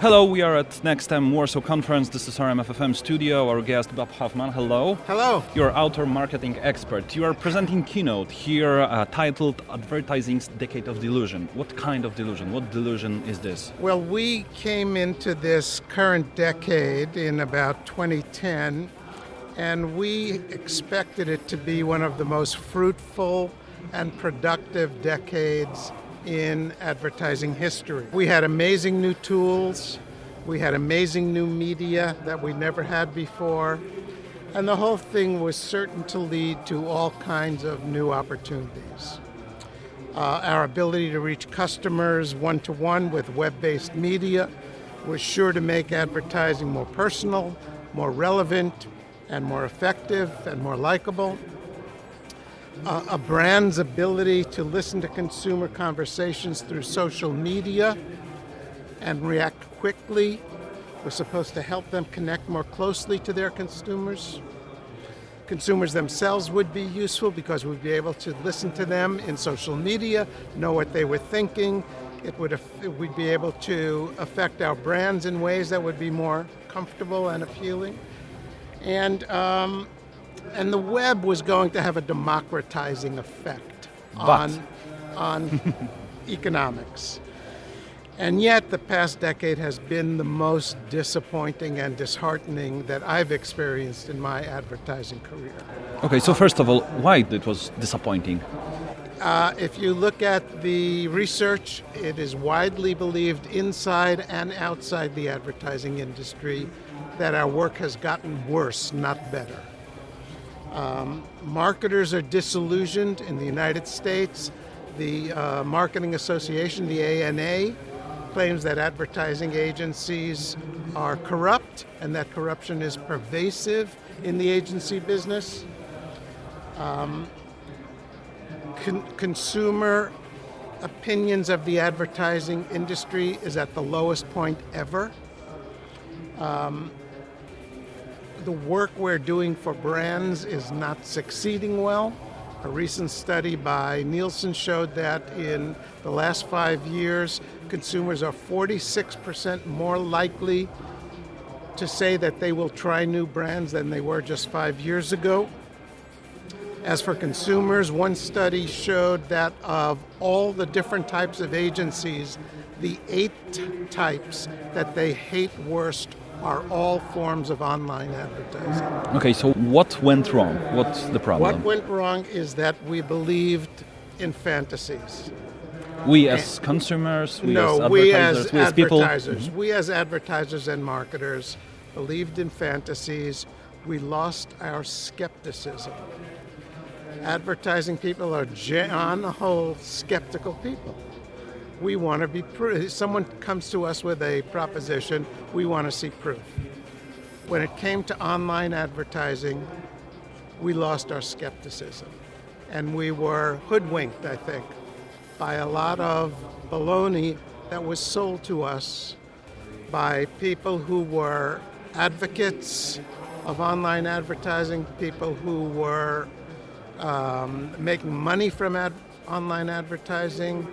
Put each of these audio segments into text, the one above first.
Hello, we are at NextM Warsaw Conference. This is our MFFM studio. Our guest, Bob Hoffman. Hello. Hello. You're outdoor marketing expert. You are presenting keynote here uh, titled Advertising's Decade of Delusion. What kind of delusion? What delusion is this? Well, we came into this current decade in about 2010, and we expected it to be one of the most fruitful and productive decades in advertising history. We had amazing new tools, we had amazing new media that we never had before, and the whole thing was certain to lead to all kinds of new opportunities. Uh, our ability to reach customers one to one with web based media was sure to make advertising more personal, more relevant, and more effective and more likable a brand's ability to listen to consumer conversations through social media and react quickly was supposed to help them connect more closely to their consumers. Consumers themselves would be useful because we'd be able to listen to them in social media, know what they were thinking. It would we'd be able to affect our brands in ways that would be more comfortable and appealing. And um, and the web was going to have a democratizing effect but. on, on economics. And yet, the past decade has been the most disappointing and disheartening that I've experienced in my advertising career. Okay, so first of all, why it was disappointing? Uh, if you look at the research, it is widely believed inside and outside the advertising industry that our work has gotten worse, not better. Um, marketers are disillusioned in the United States. The uh, Marketing Association, the ANA, claims that advertising agencies are corrupt and that corruption is pervasive in the agency business. Um, con- consumer opinions of the advertising industry is at the lowest point ever. Um, the work we're doing for brands is not succeeding well. A recent study by Nielsen showed that in the last five years, consumers are 46% more likely to say that they will try new brands than they were just five years ago. As for consumers, one study showed that of all the different types of agencies, the eight types that they hate worst are all forms of online advertising. Okay, so what went wrong? What's the problem? What went wrong is that we believed in fantasies. We as consumers, we no, as we advertisers, as we as people. advertisers, mm-hmm. we as advertisers and marketers believed in fantasies. We lost our skepticism. Advertising people are, on the whole, skeptical people we want to be proof. Someone comes to us with a proposition, we want to see proof. When it came to online advertising, we lost our skepticism. And we were hoodwinked, I think, by a lot of baloney that was sold to us by people who were advocates of online advertising, people who were um, making money from ad- online advertising,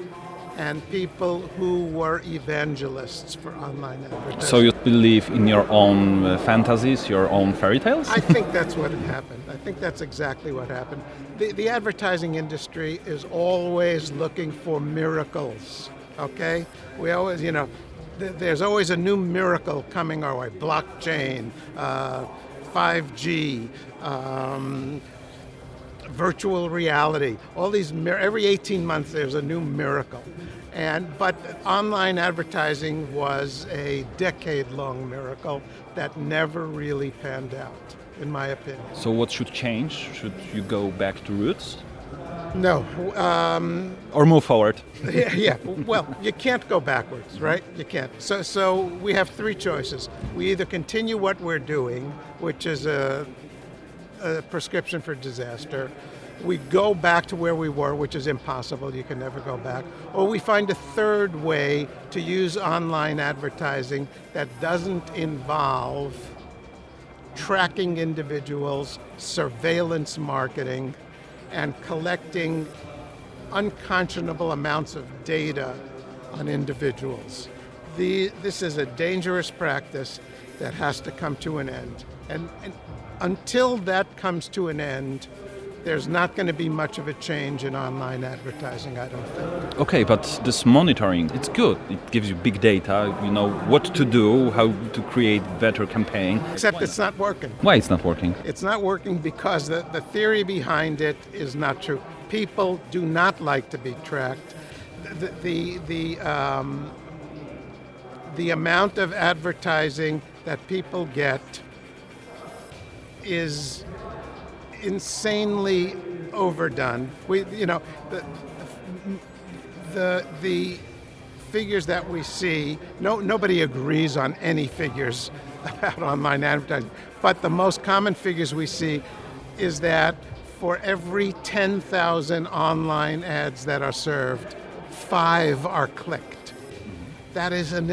and people who were evangelists for online advertising. So you believe in your own uh, fantasies, your own fairy tales? I think that's what happened. I think that's exactly what happened. The, the advertising industry is always looking for miracles, okay? We always, you know, th- there's always a new miracle coming our way blockchain, uh, 5G. Um, virtual reality, all these, every 18 months there's a new miracle. And, but online advertising was a decade long miracle that never really panned out, in my opinion. So, what should change? Should you go back to roots? No. Um, or move forward? yeah, yeah. Well, you can't go backwards, right? You can't. So, so we have three choices. We either continue what we're doing, which is a a prescription for disaster. We go back to where we were, which is impossible, you can never go back. Or we find a third way to use online advertising that doesn't involve tracking individuals, surveillance marketing, and collecting unconscionable amounts of data on individuals. The, this is a dangerous practice that has to come to an end. And, and until that comes to an end, there's not going to be much of a change in online advertising, I don't think. Okay, but this monitoring, it's good. It gives you big data, you know what to do, how to create better campaign. Except it's not working. Why it's not working? It's not working because the, the theory behind it is not true. People do not like to be tracked. The, the, the, um, the amount of advertising that people get is insanely overdone. We, you know, the, the, the figures that we see, no, nobody agrees on any figures about online advertising, but the most common figures we see is that for every 10,000 online ads that are served, five are clicked. That is an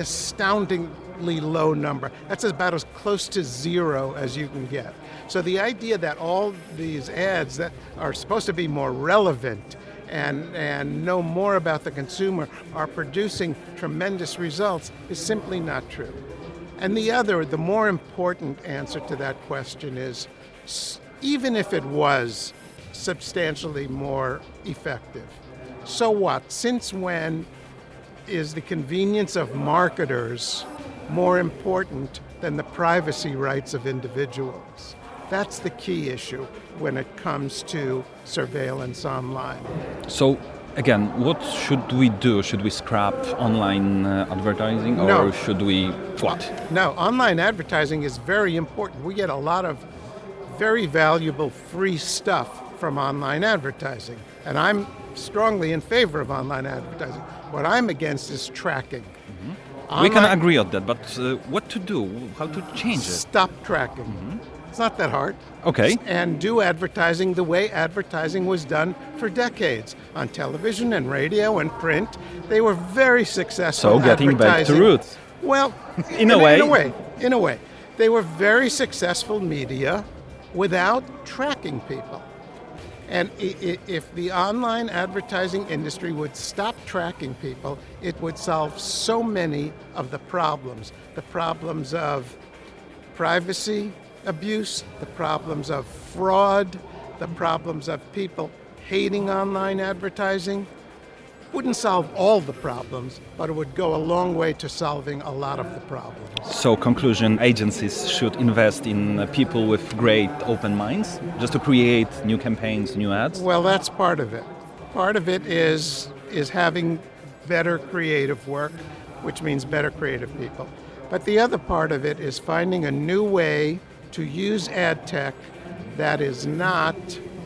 astoundingly low number. That's about as close to zero as you can get. So the idea that all these ads that are supposed to be more relevant and, and know more about the consumer are producing tremendous results is simply not true. And the other, the more important answer to that question is even if it was substantially more effective, so what? Since when is the convenience of marketers more important than the privacy rights of individuals? That's the key issue when it comes to surveillance online. So, again, what should we do? Should we scrap online uh, advertising or no. should we what? No, online advertising is very important. We get a lot of very valuable free stuff from online advertising. And I'm strongly in favor of online advertising. What I'm against is tracking. Mm-hmm. we can agree on that, but uh, what to do? How to change it? Stop tracking. Mm-hmm. It's not that hard. Okay. And do advertising the way advertising was done for decades on television and radio and print. They were very successful. So getting back to roots. Well, in, in a way. In a way. In a way. They were very successful media without tracking people. And if the online advertising industry would stop tracking people, it would solve so many of the problems. The problems of privacy abuse, the problems of fraud, the problems of people hating online advertising wouldn't solve all the problems, but it would go a long way to solving a lot of the problems. So, conclusion agencies should invest in uh, people with great open minds just to create new campaigns, new ads? Well, that's part of it. Part of it is, is having better creative work, which means better creative people. But the other part of it is finding a new way to use ad tech that is not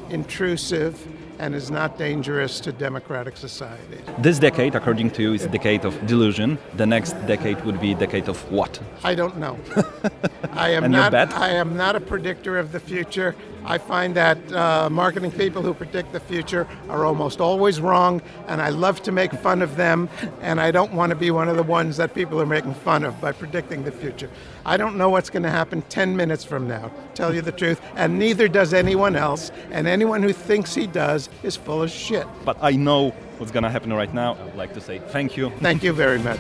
intrusive and is not dangerous to democratic society. This decade, according to you, is a decade of delusion. The next decade would be a decade of what? I don't know. I am and not. I am not a predictor of the future. I find that uh, marketing people who predict the future are almost always wrong, and I love to make fun of them. And I don't want to be one of the ones that people are making fun of by predicting the future. I don't know what's going to happen 10 minutes from now. Tell you the truth, and neither does anyone else. And anyone who thinks he does is full of shit. But I know what's going to happen right now. I would like to say thank you. Thank you very much.